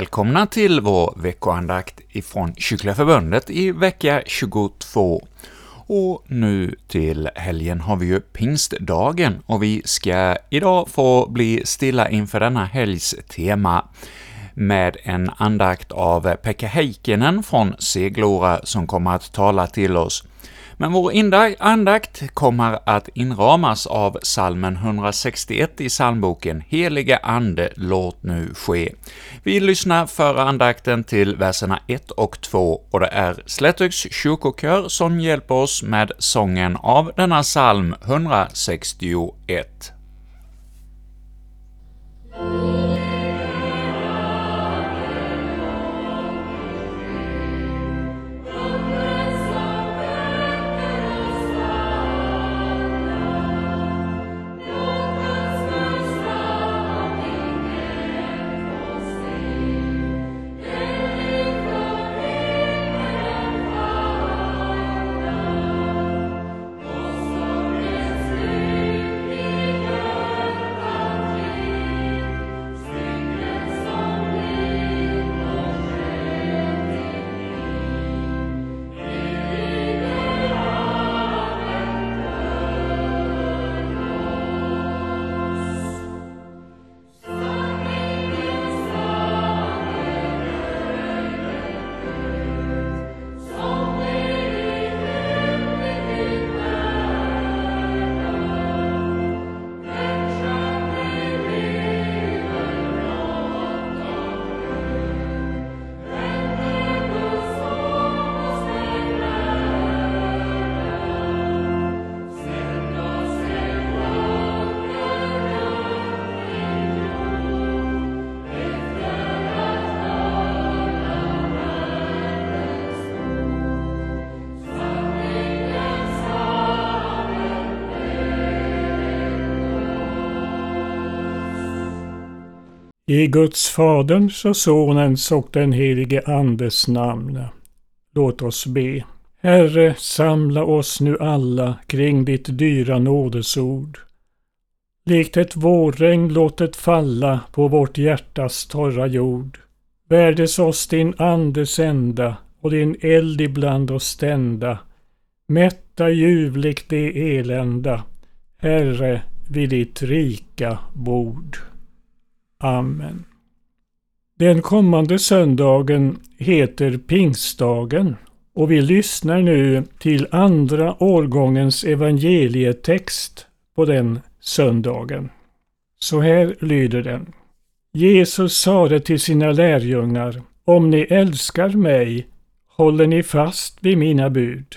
Välkomna till vår veckoandakt ifrån Kyrkliga Förbundet i vecka 22. Och nu till helgen har vi ju pingstdagen, och vi ska idag få bli stilla inför denna helgs tema med en andakt av Pekka Heikkinen från Seglora som kommer att tala till oss. Men vår andakt kommer att inramas av salmen 161 i psalmboken ”Helige Ande, låt nu ske”. Vi lyssnar före andakten till verserna 1 och 2, och det är Slättöks kyrkokör som hjälper oss med sången av denna psalm 161. I Guds Faderns och Sonens och den helige Andes namn. Låt oss be. Herre, samla oss nu alla kring ditt dyra nådesord. Likt ett vårregn låt det falla på vårt hjärtas torra jord. Värdes oss din ande sända och din eld ibland oss stända. Mätta ljuvligt det elända, Herre, vid ditt rika bord. Amen. Den kommande söndagen heter Pingstdagen och vi lyssnar nu till andra årgångens evangelietext på den söndagen. Så här lyder den. Jesus sade till sina lärjungar, om ni älskar mig håller ni fast vid mina bud.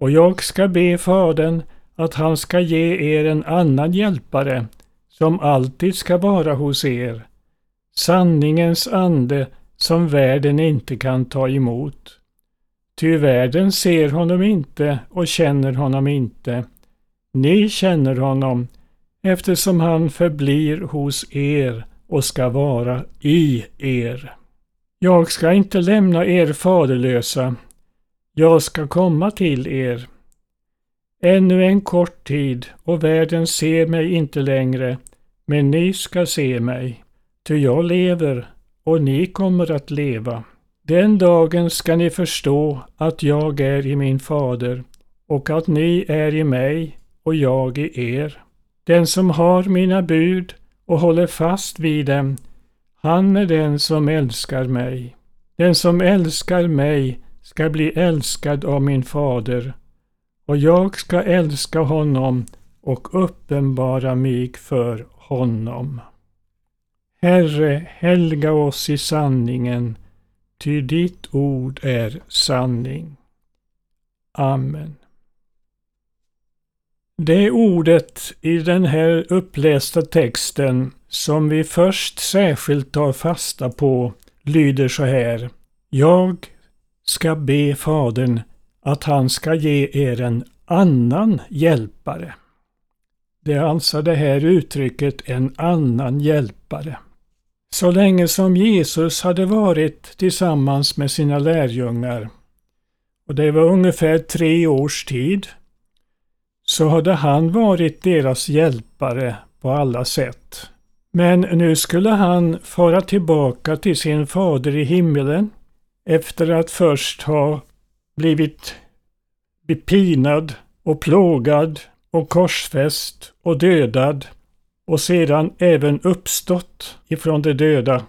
Och jag ska be Fadern att han ska ge er en annan hjälpare som alltid ska vara hos er, sanningens ande som världen inte kan ta emot. Ty världen ser honom inte och känner honom inte. Ni känner honom eftersom han förblir hos er och ska vara i er. Jag ska inte lämna er faderlösa. Jag ska komma till er. Ännu en kort tid och världen ser mig inte längre, men ni ska se mig. Ty jag lever och ni kommer att leva. Den dagen ska ni förstå att jag är i min fader och att ni är i mig och jag i er. Den som har mina bud och håller fast vid dem, han är den som älskar mig. Den som älskar mig ska bli älskad av min fader och jag ska älska honom och uppenbara mig för honom. Herre, helga oss i sanningen, ty ditt ord är sanning. Amen. Det ordet i den här upplästa texten som vi först särskilt tar fasta på lyder så här. Jag ska be Fadern att han ska ge er en annan hjälpare. Det är alltså det här uttrycket en annan hjälpare. Så länge som Jesus hade varit tillsammans med sina lärjungar, och det var ungefär tre års tid, så hade han varit deras hjälpare på alla sätt. Men nu skulle han fara tillbaka till sin fader i himmelen efter att först ha blivit bepinad och plågad och korsfäst och dödad och sedan även uppstått ifrån de döda.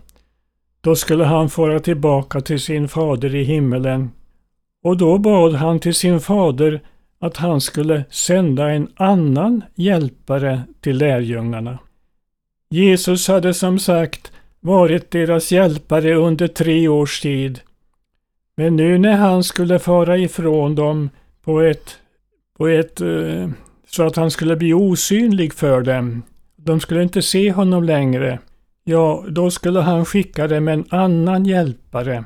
Då skulle han fara tillbaka till sin fader i himmelen. Och då bad han till sin fader att han skulle sända en annan hjälpare till lärjungarna. Jesus hade som sagt varit deras hjälpare under tre års tid. Men nu när han skulle fara ifrån dem på ett, på ett eh, så att han skulle bli osynlig för dem. De skulle inte se honom längre. Ja, då skulle han skicka dem en annan hjälpare.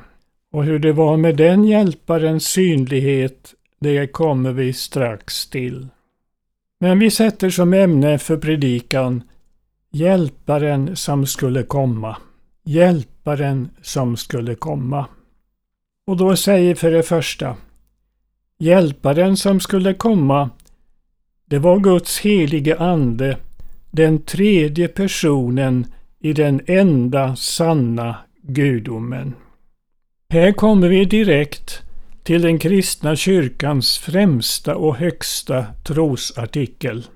Och hur det var med den hjälparens synlighet, det kommer vi strax till. Men vi sätter som ämne för predikan Hjälparen som skulle komma. Hjälparen som skulle komma. Och då säger för det första Hjälparen som skulle komma, det var Guds helige Ande, den tredje personen i den enda sanna gudomen. Här kommer vi direkt till den kristna kyrkans främsta och högsta trosartikel.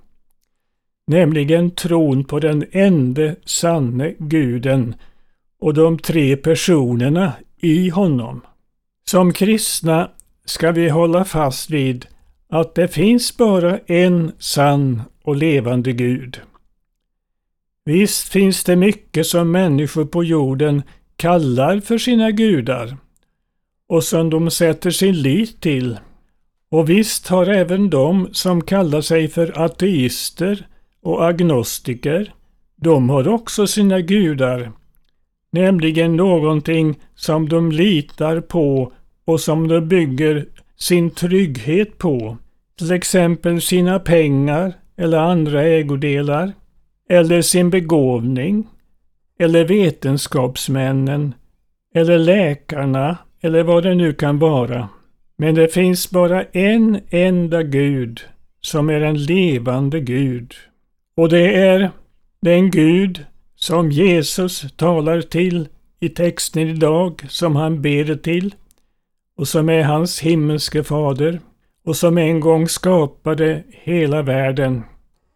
Nämligen tron på den ende sanne guden och de tre personerna i honom. Som kristna ska vi hålla fast vid att det finns bara en sann och levande Gud. Visst finns det mycket som människor på jorden kallar för sina gudar och som de sätter sin lit till. Och visst har även de som kallar sig för ateister och agnostiker, de har också sina gudar, nämligen någonting som de litar på och som de bygger sin trygghet på, till exempel sina pengar eller andra ägodelar, eller sin begåvning, eller vetenskapsmännen, eller läkarna, eller vad det nu kan vara. Men det finns bara en enda Gud som är en levande Gud. Och det är den Gud som Jesus talar till i texten idag, som han ber till och som är hans himmelske fader och som en gång skapade hela världen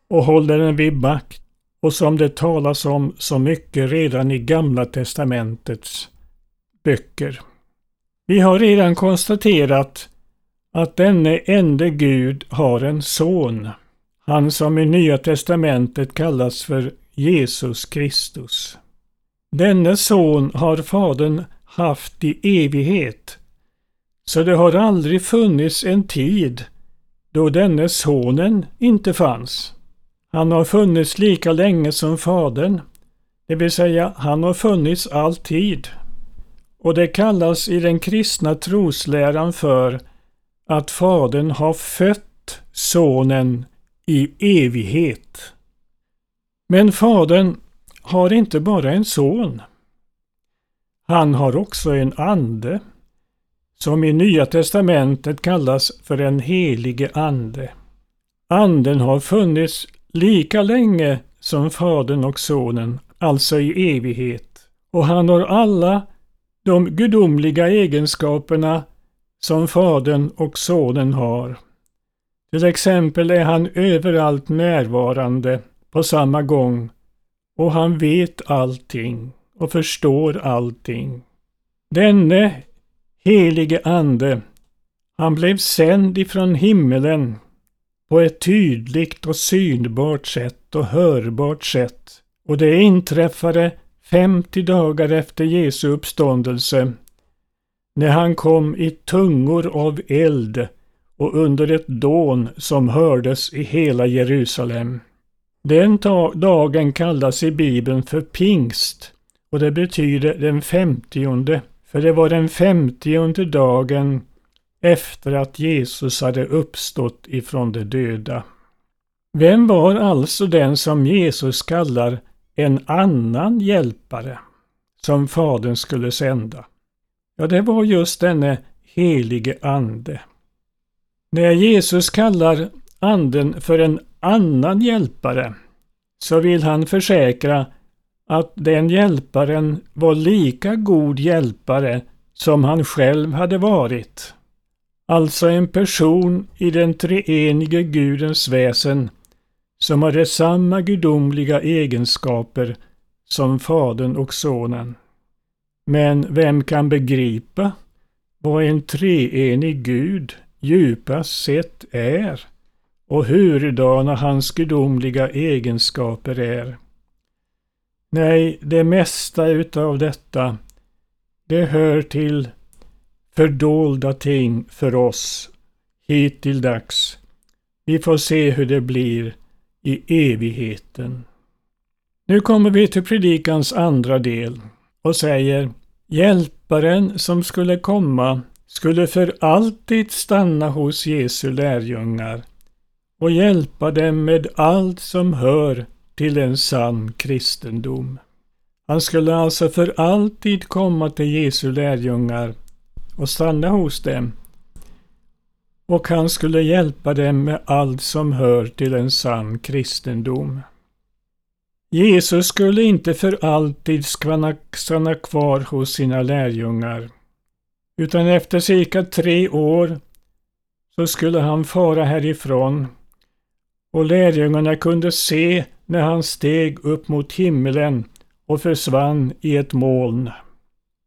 och håller den vid makt och som det talas om så mycket redan i Gamla testamentets böcker. Vi har redan konstaterat att denne ende Gud har en son, han som i Nya testamentet kallas för Jesus Kristus. Denne son har Fadern haft i evighet så det har aldrig funnits en tid då denne sonen inte fanns. Han har funnits lika länge som Fadern, det vill säga han har funnits alltid. Och det kallas i den kristna trosläran för att Fadern har fött Sonen i evighet. Men Fadern har inte bara en son. Han har också en ande som i Nya testamentet kallas för den helige Ande. Anden har funnits lika länge som Fadern och Sonen, alltså i evighet. Och han har alla de gudomliga egenskaperna som Fadern och Sonen har. Till exempel är han överallt närvarande på samma gång och han vet allting och förstår allting. Denne helige Ande, han blev sänd ifrån himmelen på ett tydligt och synbart sätt och hörbart sätt. Och det inträffade 50 dagar efter Jesu uppståndelse när han kom i tungor av eld och under ett dån som hördes i hela Jerusalem. Den dagen kallas i Bibeln för pingst och det betyder den femtionde för det var den femtionde dagen efter att Jesus hade uppstått ifrån de döda. Vem var alltså den som Jesus kallar en annan hjälpare som Fadern skulle sända? Ja, det var just denne helige Ande. När Jesus kallar Anden för en annan hjälpare så vill han försäkra att den hjälparen var lika god hjälpare som han själv hade varit. Alltså en person i den treenige Gudens väsen som hade samma gudomliga egenskaper som Fadern och Sonen. Men vem kan begripa vad en treenig Gud djupast sett är och hurdana hans gudomliga egenskaper är? Nej, det mesta utav detta, det hör till fördolda ting för oss hittilldags. Vi får se hur det blir i evigheten. Nu kommer vi till predikans andra del och säger Hjälparen som skulle komma skulle för alltid stanna hos Jesu lärjungar och hjälpa dem med allt som hör till en sann kristendom. Han skulle alltså för alltid komma till Jesu lärjungar och stanna hos dem. Och han skulle hjälpa dem med allt som hör till en sann kristendom. Jesus skulle inte för alltid stanna kvar hos sina lärjungar, utan efter cirka tre år så skulle han fara härifrån och lärjungarna kunde se när han steg upp mot himmelen och försvann i ett moln.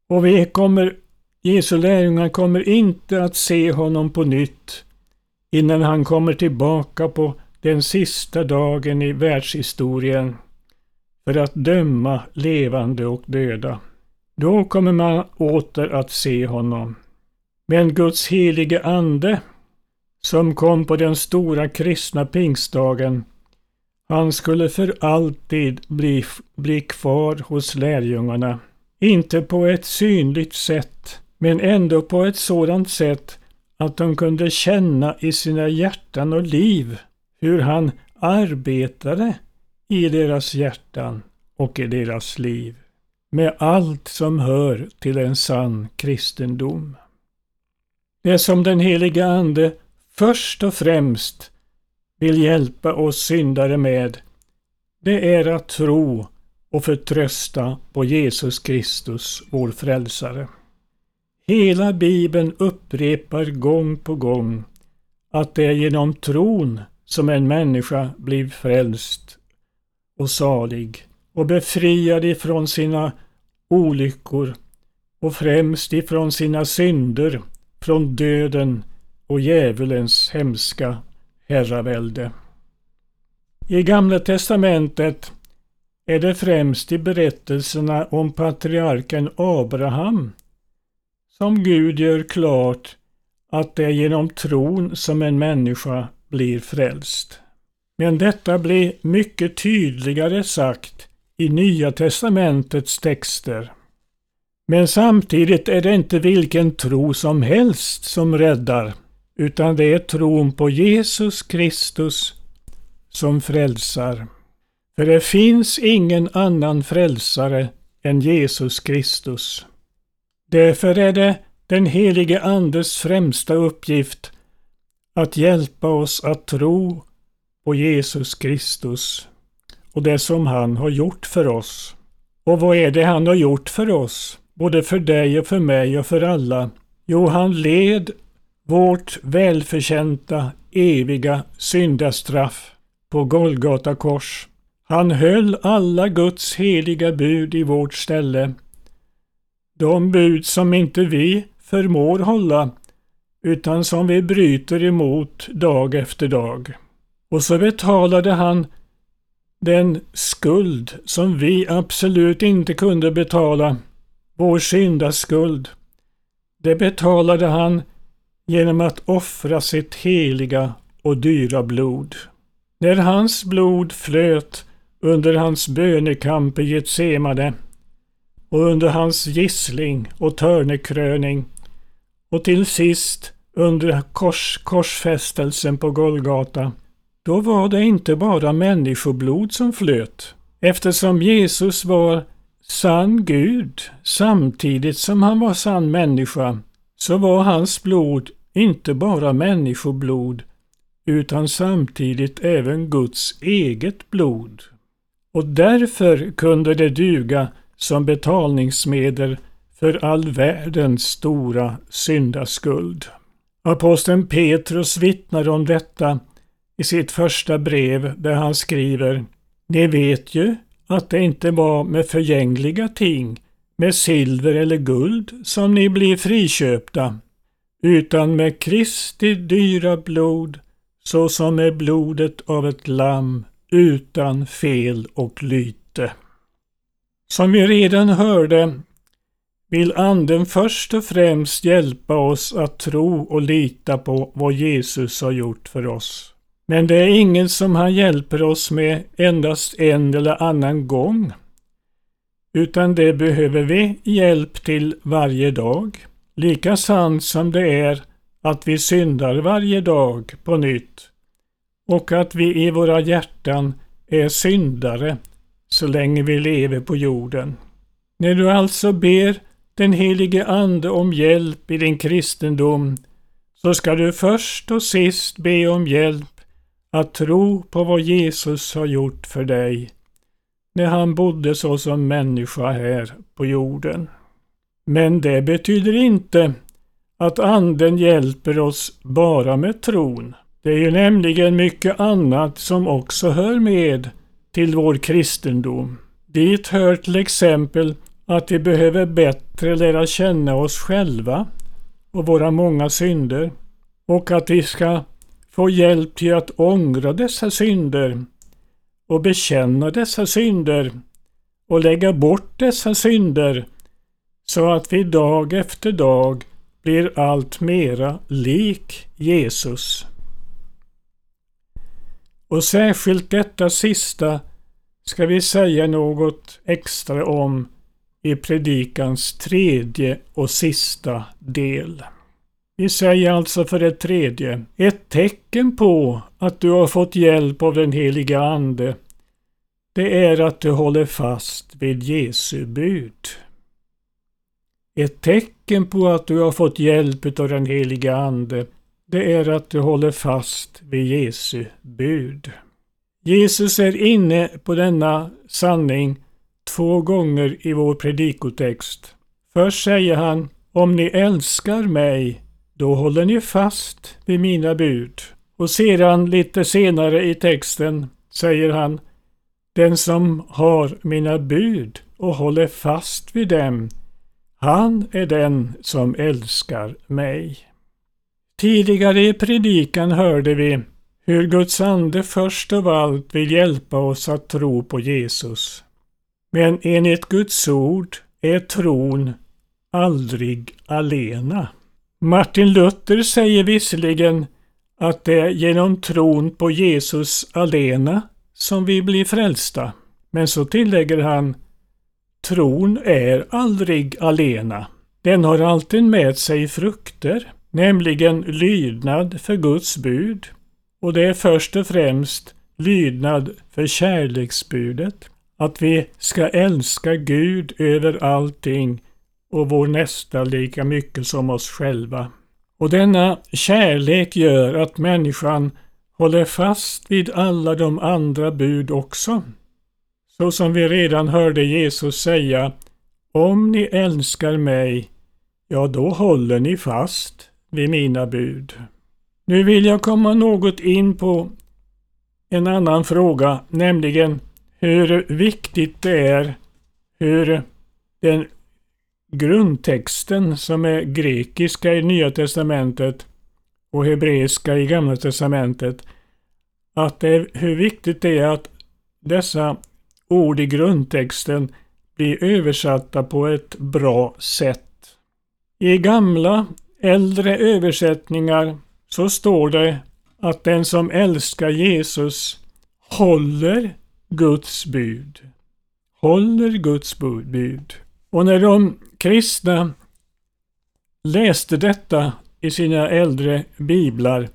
Och vi kommer, Jesu lärjungar kommer inte att se honom på nytt innan han kommer tillbaka på den sista dagen i världshistorien för att döma levande och döda. Då kommer man åter att se honom. Men Guds helige Ande, som kom på den stora kristna pingstdagen, han skulle för alltid bli, bli kvar hos lärjungarna. Inte på ett synligt sätt, men ändå på ett sådant sätt att de kunde känna i sina hjärtan och liv hur han arbetade i deras hjärtan och i deras liv med allt som hör till en sann kristendom. Det som den heliga Ande först och främst vill hjälpa oss syndare med, det är att tro och förtrösta på Jesus Kristus, vår frälsare. Hela Bibeln upprepar gång på gång att det är genom tron som en människa blir frälst och salig och befriad ifrån sina olyckor och främst ifrån sina synder, från döden och djävulens hemska herravälde. I Gamla testamentet är det främst i berättelserna om patriarken Abraham som Gud gör klart att det är genom tron som en människa blir frälst. Men detta blir mycket tydligare sagt i Nya testamentets texter. Men samtidigt är det inte vilken tro som helst som räddar, utan det är tron på Jesus Kristus som frälsar. För det finns ingen annan frälsare än Jesus Kristus. Därför är det den helige Andes främsta uppgift att hjälpa oss att tro på Jesus Kristus och det som han har gjort för oss. Och vad är det han har gjort för oss? Både för dig och för mig och för alla. Jo, han led vårt välförtjänta, eviga syndastraff på Golgata kors. Han höll alla Guds heliga bud i vårt ställe. De bud som inte vi förmår hålla, utan som vi bryter emot dag efter dag. Och så betalade han den skuld som vi absolut inte kunde betala, vår syndaskuld. Det betalade han genom att offra sitt heliga och dyra blod. När hans blod flöt under hans bönekamp i Getsemane och under hans gissling och törnekröning och till sist under kors, korsfästelsen på Golgata då var det inte bara människoblod som flöt. Eftersom Jesus var sann Gud samtidigt som han var sann människa så var hans blod inte bara människoblod utan samtidigt även Guds eget blod. och därför kunde det duga som betalningsmedel för all världens stora syndaskuld. Aposteln Petrus vittnar om detta i sitt första brev där han skriver Ni vet ju att det inte var med förgängliga ting, med silver eller guld, som ni blir friköpta, utan med Kristi dyra blod, såsom med blodet av ett lamm utan fel och lyte. Som vi redan hörde vill Anden först och främst hjälpa oss att tro och lita på vad Jesus har gjort för oss. Men det är inget som han hjälper oss med endast en eller annan gång. Utan det behöver vi hjälp till varje dag. Lika sant som det är att vi syndar varje dag på nytt och att vi i våra hjärtan är syndare så länge vi lever på jorden. När du alltså ber den helige Ande om hjälp i din kristendom så ska du först och sist be om hjälp att tro på vad Jesus har gjort för dig när han bodde såsom människa här på jorden. Men det betyder inte att Anden hjälper oss bara med tron. Det är ju nämligen mycket annat som också hör med till vår kristendom. Dit hör till exempel att vi behöver bättre lära känna oss själva och våra många synder och att vi ska få hjälp till att ångra dessa synder och bekänna dessa synder och lägga bort dessa synder så att vi dag efter dag blir allt mera lik Jesus. Och särskilt detta sista ska vi säga något extra om i predikans tredje och sista del. Vi säger alltså för det tredje, ett tecken på att du har fått hjälp av den heliga Ande, det är att du håller fast vid Jesu bud. Ett tecken på att du har fått hjälp av den heliga Ande, det är att du håller fast vid Jesu bud. Jesus är inne på denna sanning två gånger i vår predikotext. Först säger han, om ni älskar mig, då håller ni fast vid mina bud. Och sedan lite senare i texten säger han, den som har mina bud och håller fast vid dem, han är den som älskar mig. Tidigare i predikan hörde vi hur Guds ande först av allt vill hjälpa oss att tro på Jesus. Men enligt Guds ord är tron aldrig alena. Martin Luther säger visserligen att det är genom tron på Jesus alena som vi blir frälsta. Men så tillägger han Tron är aldrig alena. Den har alltid med sig frukter, nämligen lydnad för Guds bud. Och det är först och främst lydnad för kärleksbudet. Att vi ska älska Gud över allting och vår nästa lika mycket som oss själva. Och denna kärlek gör att människan håller fast vid alla de andra bud också. Så som vi redan hörde Jesus säga, om ni älskar mig, ja då håller ni fast vid mina bud. Nu vill jag komma något in på en annan fråga, nämligen hur viktigt det är hur den grundtexten som är grekiska i Nya Testamentet och hebreiska i Gamla Testamentet, att det är, hur viktigt det är att dessa ord i grundtexten blir översatta på ett bra sätt. I gamla, äldre översättningar så står det att den som älskar Jesus håller Guds bud. Håller Guds bud. Och när de kristna läste detta i sina äldre biblar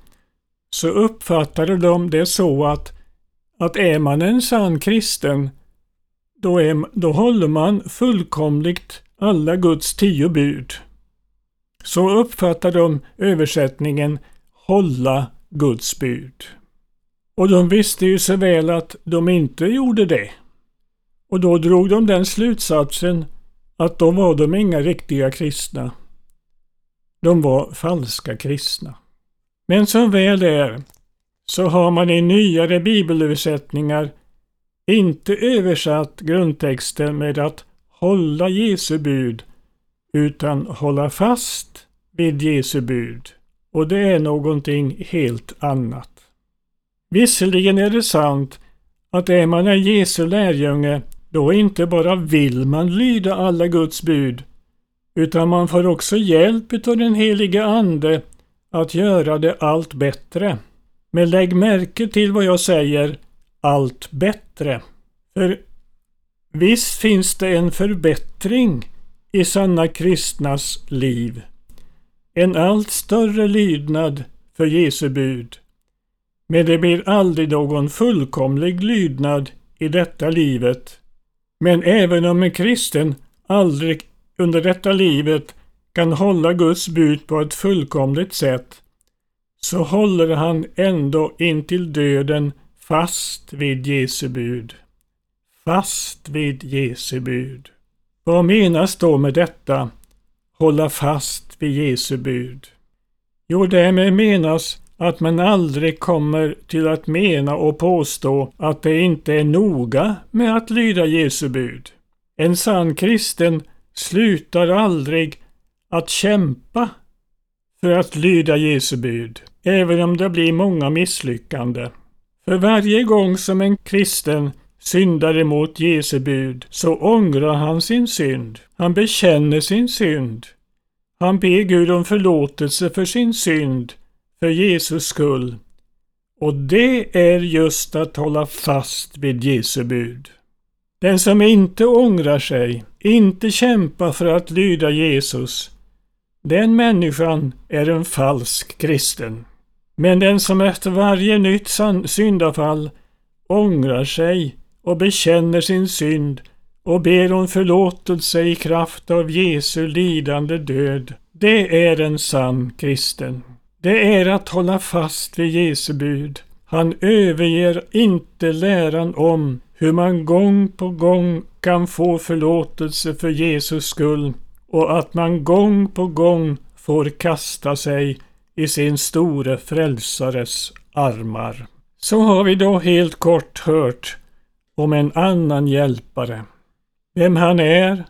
så uppfattade de det så att, att är man en sann kristen då, är, då håller man fullkomligt alla Guds tio bud. Så uppfattar de översättningen hålla Guds bud. Och de visste ju så väl att de inte gjorde det. Och då drog de den slutsatsen att då var de inga riktiga kristna. De var falska kristna. Men som väl är så har man i nyare bibelöversättningar inte översatt grundtexten med att hålla Jesu bud utan hålla fast vid Jesu bud. Och det är någonting helt annat. Visserligen är det sant att är man en Jesu lärjunge då inte bara vill man lyda alla Guds bud utan man får också hjälp av den helige Ande att göra det allt bättre. Men lägg märke till vad jag säger, allt bättre. För visst finns det en förbättring i sanna kristnas liv. En allt större lydnad för Jesu bud. Men det blir aldrig någon fullkomlig lydnad i detta livet. Men även om en kristen aldrig under detta livet kan hålla Guds bud på ett fullkomligt sätt, så håller han ändå intill döden fast vid Jesu bud. Fast vid Jesu bud. Vad menas då med detta? Hålla fast vid Jesu bud. Jo, därmed menas att man aldrig kommer till att mena och påstå att det inte är noga med att lyda Jesu bud. En sann kristen slutar aldrig att kämpa för att lyda Jesu bud, även om det blir många misslyckande. För varje gång som en kristen syndar emot Jesu bud så ångrar han sin synd. Han bekänner sin synd. Han ber Gud om förlåtelse för sin synd, för Jesus skull. Och det är just att hålla fast vid Jesu bud. Den som inte ångrar sig, inte kämpar för att lyda Jesus, den människan är en falsk kristen. Men den som efter varje nytt syndafall ångrar sig och bekänner sin synd och ber om förlåtelse i kraft av Jesu lidande död, det är en sann kristen. Det är att hålla fast vid Jesu bud. Han överger inte läran om hur man gång på gång kan få förlåtelse för Jesus skull och att man gång på gång får kasta sig i sin store frälsares armar. Så har vi då helt kort hört om en annan hjälpare. Vem han är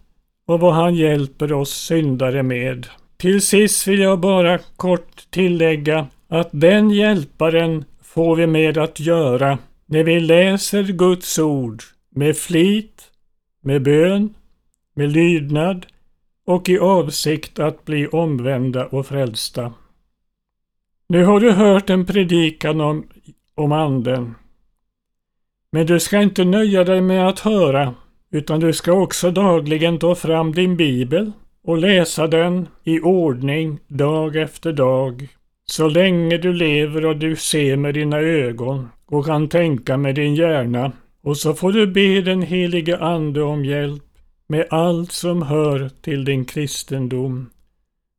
och vad han hjälper oss syndare med. Till sist vill jag bara kort tillägga att den hjälparen får vi med att göra när vi läser Guds ord med flit, med bön, med lydnad och i avsikt att bli omvända och frälsta. Nu har du hört en predikan om, om Anden. Men du ska inte nöja dig med att höra, utan du ska också dagligen ta fram din bibel och läsa den i ordning dag efter dag. Så länge du lever och du ser med dina ögon och kan tänka med din hjärna. Och så får du be den helige Ande om hjälp med allt som hör till din kristendom.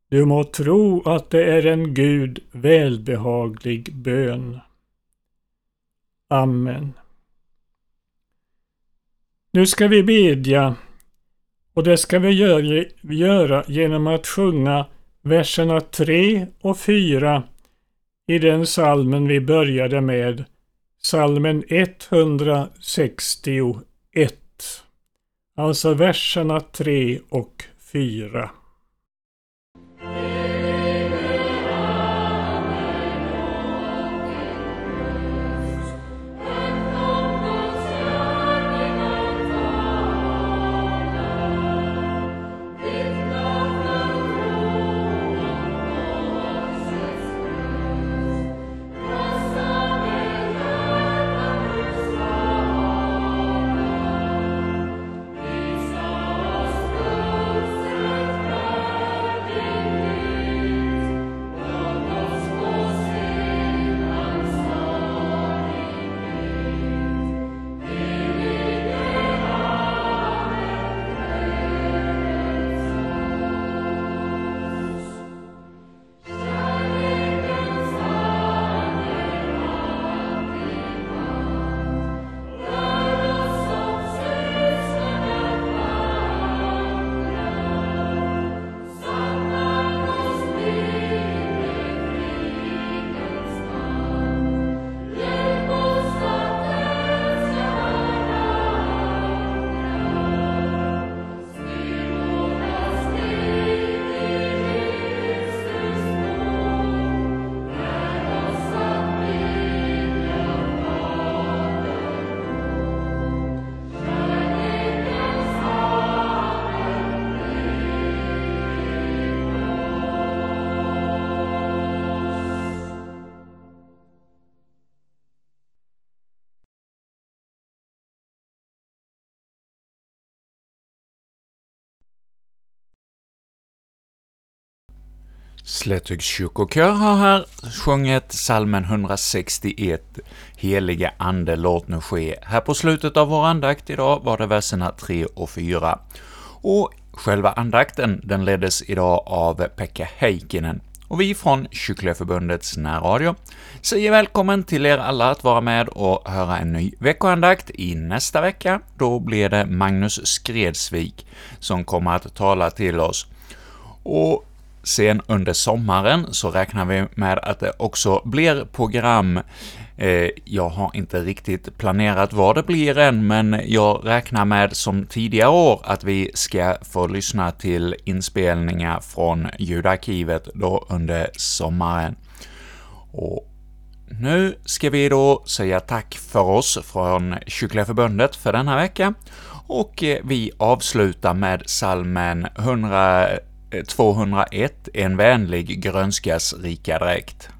Du må tro att det är en Gud välbehaglig bön. Amen. Nu ska vi bedja och det ska vi göra genom att sjunga verserna 3 och 4 i den salmen vi började med, salmen 161. Alltså verserna 3 och 4. Slätthögs kyrkokör har här sjungit salmen 161, Helige Ande, låt nu ske. Här på slutet av vår andakt idag var det verserna 3 och 4. Och själva andakten, den leddes idag av Pekka Heikkinen. Och vi från Kycklingeförbundets närradio säger välkommen till er alla att vara med och höra en ny veckoandakt i nästa vecka. Då blir det Magnus Skredsvik som kommer att tala till oss. Och Sen under sommaren så räknar vi med att det också blir program. Eh, jag har inte riktigt planerat vad det blir än, men jag räknar med som tidigare år att vi ska få lyssna till inspelningar från ljudarkivet då under sommaren. Och nu ska vi då säga tack för oss från Kyrkliga Förbundet för denna vecka, och eh, vi avslutar med salmen 100 Eh, 201 En vänlig grönskas rika dräkt.